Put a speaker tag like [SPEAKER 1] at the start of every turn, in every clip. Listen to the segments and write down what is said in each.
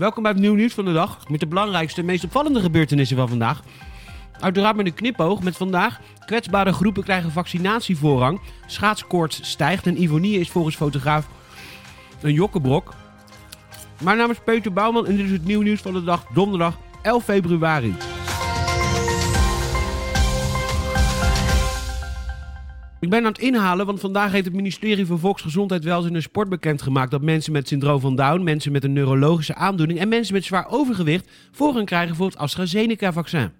[SPEAKER 1] Welkom bij het nieuw nieuws van de dag. Met de belangrijkste meest opvallende gebeurtenissen van vandaag. Uiteraard met een knipoog met vandaag. Kwetsbare groepen krijgen vaccinatievoorrang. Schaatskoorts stijgt en Ivonie is volgens fotograaf een jokkenbrok. Mijn naam is Peter Bouwman en dit is het nieuw nieuws van de dag donderdag 11 februari. Ik ben aan het inhalen, want vandaag heeft het ministerie van Volksgezondheid, Welzijn en Sport bekendgemaakt dat mensen met syndroom van Down, mensen met een neurologische aandoening en mensen met zwaar overgewicht voorrang krijgen voor het AstraZeneca-vaccin.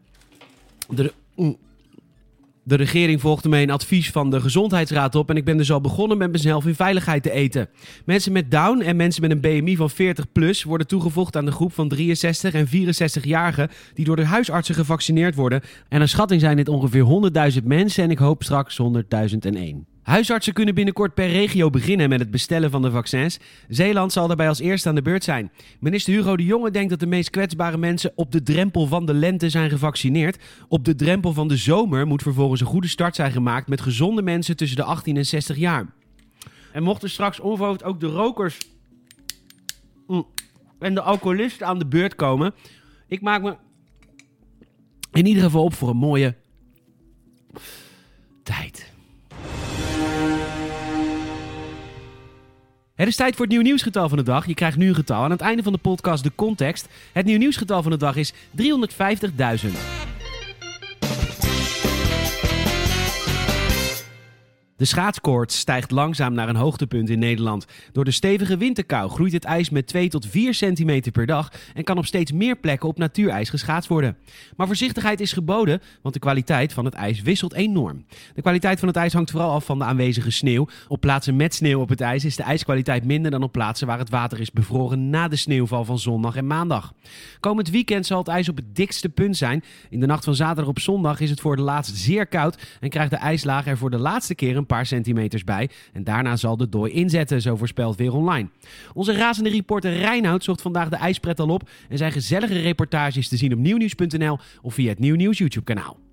[SPEAKER 1] De. De regering volgt ermee een advies van de Gezondheidsraad op en ik ben dus al begonnen met mezelf in veiligheid te eten. Mensen met Down en mensen met een BMI van 40 plus worden toegevoegd aan de groep van 63 en 64-jarigen die door de huisartsen gevaccineerd worden. En een schatting zijn dit ongeveer 100.000 mensen en ik hoop straks 100.001. Huisartsen kunnen binnenkort per regio beginnen met het bestellen van de vaccins. Zeeland zal daarbij als eerste aan de beurt zijn. Minister Hugo de Jonge denkt dat de meest kwetsbare mensen op de drempel van de lente zijn gevaccineerd. Op de drempel van de zomer moet vervolgens een goede start zijn gemaakt met gezonde mensen tussen de 18 en 60 jaar. En mochten straks onverhoopt ook de rokers mm, en de alcoholisten aan de beurt komen, ik maak me in ieder geval op voor een mooie tijd. Het is tijd voor het nieuw nieuwsgetal van de dag. Je krijgt nu een getal. Aan het einde van de podcast de context. Het nieuw nieuwsgetal van de dag is 350.000. De schaatskoorts stijgt langzaam naar een hoogtepunt in Nederland. Door de stevige winterkou groeit het ijs met 2 tot 4 centimeter per dag en kan op steeds meer plekken op natuurijs geschaatst worden. Maar voorzichtigheid is geboden, want de kwaliteit van het ijs wisselt enorm. De kwaliteit van het ijs hangt vooral af van de aanwezige sneeuw. Op plaatsen met sneeuw op het ijs is de ijskwaliteit minder dan op plaatsen waar het water is bevroren na de sneeuwval van zondag en maandag. Komend weekend zal het ijs op het dikste punt zijn. In de nacht van zaterdag op zondag is het voor de laatst zeer koud en krijgt de ijslaag er voor de laatste keer een paar centimeters bij. En daarna zal de dooi inzetten, zo voorspelt weer online. Onze razende reporter Reinoud zocht vandaag de ijspret al op. En zijn gezellige reportages te zien op nieuwnieuws.nl of via het Nieuwnieuws YouTube kanaal.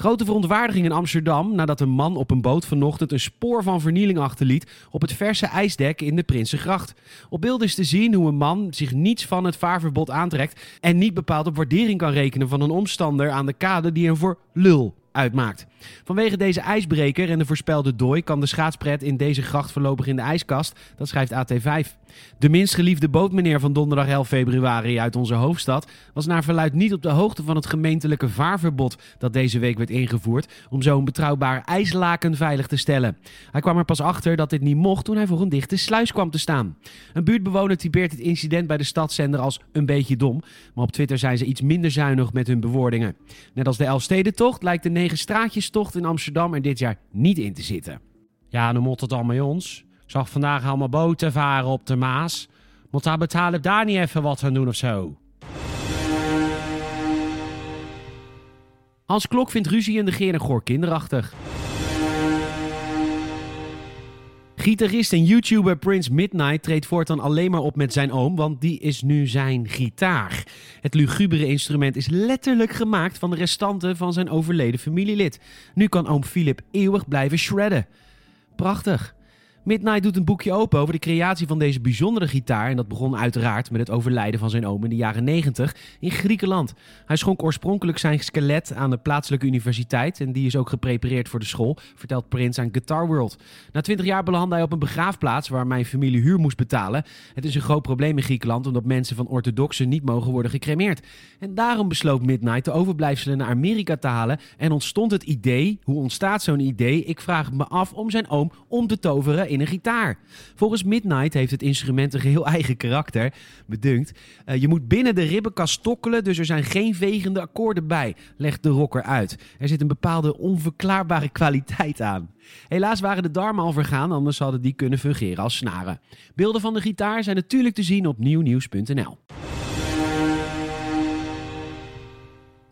[SPEAKER 1] Grote verontwaardiging in Amsterdam nadat een man op een boot vanochtend een spoor van vernieling achterliet op het verse ijsdek in de Prinsengracht. Op beeld is te zien hoe een man zich niets van het vaarverbod aantrekt en niet bepaald op waardering kan rekenen van een omstander aan de kade die hem voor lul uitmaakt. Vanwege deze ijsbreker en de voorspelde dooi kan de schaatspret in deze gracht voorlopig in de ijskast, dat schrijft AT5. De minst geliefde bootmeneer van donderdag 11 februari uit onze hoofdstad was naar verluid niet op de hoogte van het gemeentelijke vaarverbod dat deze week werd ingevoerd om zo'n betrouwbaar ijslaken veilig te stellen. Hij kwam er pas achter dat dit niet mocht toen hij voor een dichte sluis kwam te staan. Een buurtbewoner typeert het incident bij de stadszender als een beetje dom, maar op Twitter zijn ze iets minder zuinig met hun bewoordingen. Net als de Elfstedentocht lijkt de negen straatjestocht in Amsterdam er dit jaar niet in te zitten. Ja, dan moet het al met ons. Ik zag vandaag allemaal boten varen op de Maas. Moet daar betalen daar niet even wat aan doen of zo? Hans Klok vindt ruzie in de Geer en Goor kinderachtig. Gitarist en YouTuber Prince Midnight treedt voortaan alleen maar op met zijn oom, want die is nu zijn gitaar. Het lugubere instrument is letterlijk gemaakt van de restanten van zijn overleden familielid. Nu kan oom Philip eeuwig blijven shredden. Prachtig. Midnight doet een boekje open over de creatie van deze bijzondere gitaar. En dat begon uiteraard met het overlijden van zijn oom in de jaren 90 in Griekenland. Hij schonk oorspronkelijk zijn skelet aan de plaatselijke universiteit. En die is ook geprepareerd voor de school, vertelt Prince aan Guitar World. Na 20 jaar belandde hij op een begraafplaats waar mijn familie huur moest betalen. Het is een groot probleem in Griekenland omdat mensen van orthodoxe niet mogen worden gecremeerd. En daarom besloot Midnight de overblijfselen naar Amerika te halen. En ontstond het idee, hoe ontstaat zo'n idee? Ik vraag me af om zijn oom om te toveren in een gitaar. Volgens Midnight heeft het instrument een geheel eigen karakter. Bedunkt. Uh, je moet binnen de ribbenkast stokkelen, dus er zijn geen vegende akkoorden bij, legt de rocker uit. Er zit een bepaalde onverklaarbare kwaliteit aan. Helaas waren de darmen al vergaan, anders hadden die kunnen fungeren als snaren. Beelden van de gitaar zijn natuurlijk te zien op nieuwnieuws.nl.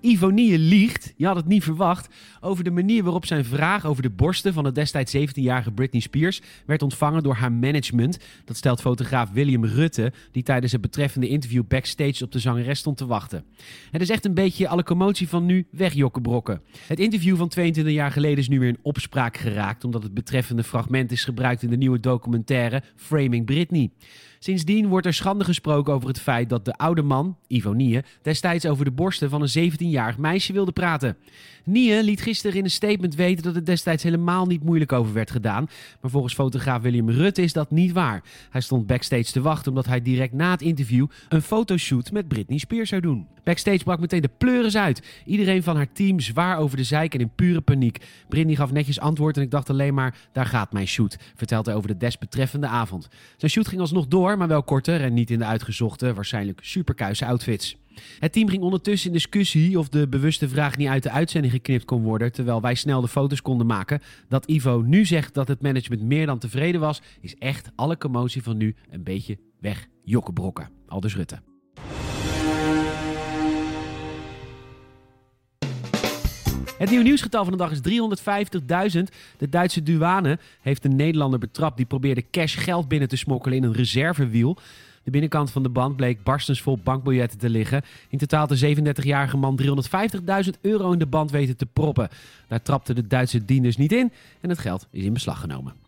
[SPEAKER 1] Ivonie liegt, je had het niet verwacht, over de manier waarop zijn vraag over de borsten van de destijds 17-jarige Britney Spears werd ontvangen door haar management. Dat stelt fotograaf William Rutte, die tijdens het betreffende interview backstage op de zangeres stond te wachten. Het is echt een beetje alle commotie van nu wegjokkenbrokken. Het interview van 22 jaar geleden is nu weer in opspraak geraakt, omdat het betreffende fragment is gebruikt in de nieuwe documentaire Framing Britney. Sindsdien wordt er schande gesproken over het feit dat de oude man, Ivo Nie, destijds over de borsten van een 17-jarig meisje wilde praten. Nie liet gisteren in een statement weten dat het destijds helemaal niet moeilijk over werd gedaan. Maar volgens fotograaf William Rutte is dat niet waar. Hij stond backstage te wachten omdat hij direct na het interview een fotoshoot met Britney Spears zou doen. Backstage brak meteen de pleuris uit. Iedereen van haar team zwaar over de zeik en in pure paniek. Britney gaf netjes antwoord en ik dacht alleen maar, daar gaat mijn shoot, vertelt hij over de desbetreffende avond. Zijn shoot ging alsnog door, maar wel korter en niet in de uitgezochte, waarschijnlijk superkuise outfits. Het team ging ondertussen in discussie of de bewuste vraag niet uit de uitzending geknipt kon worden, terwijl wij snel de foto's konden maken. Dat Ivo nu zegt dat het management meer dan tevreden was, is echt alle commotie van nu een beetje weg jokkenbrokken. Aldus Rutte. Het nieuwe nieuwsgetal van de dag is 350.000. De Duitse douane heeft een Nederlander betrapt die probeerde cash geld binnen te smokkelen in een reservewiel. De binnenkant van de band bleek barstensvol bankbiljetten te liggen. In totaal de 37-jarige man 350.000 euro in de band weten te proppen. Daar trapten de Duitse dieners niet in en het geld is in beslag genomen.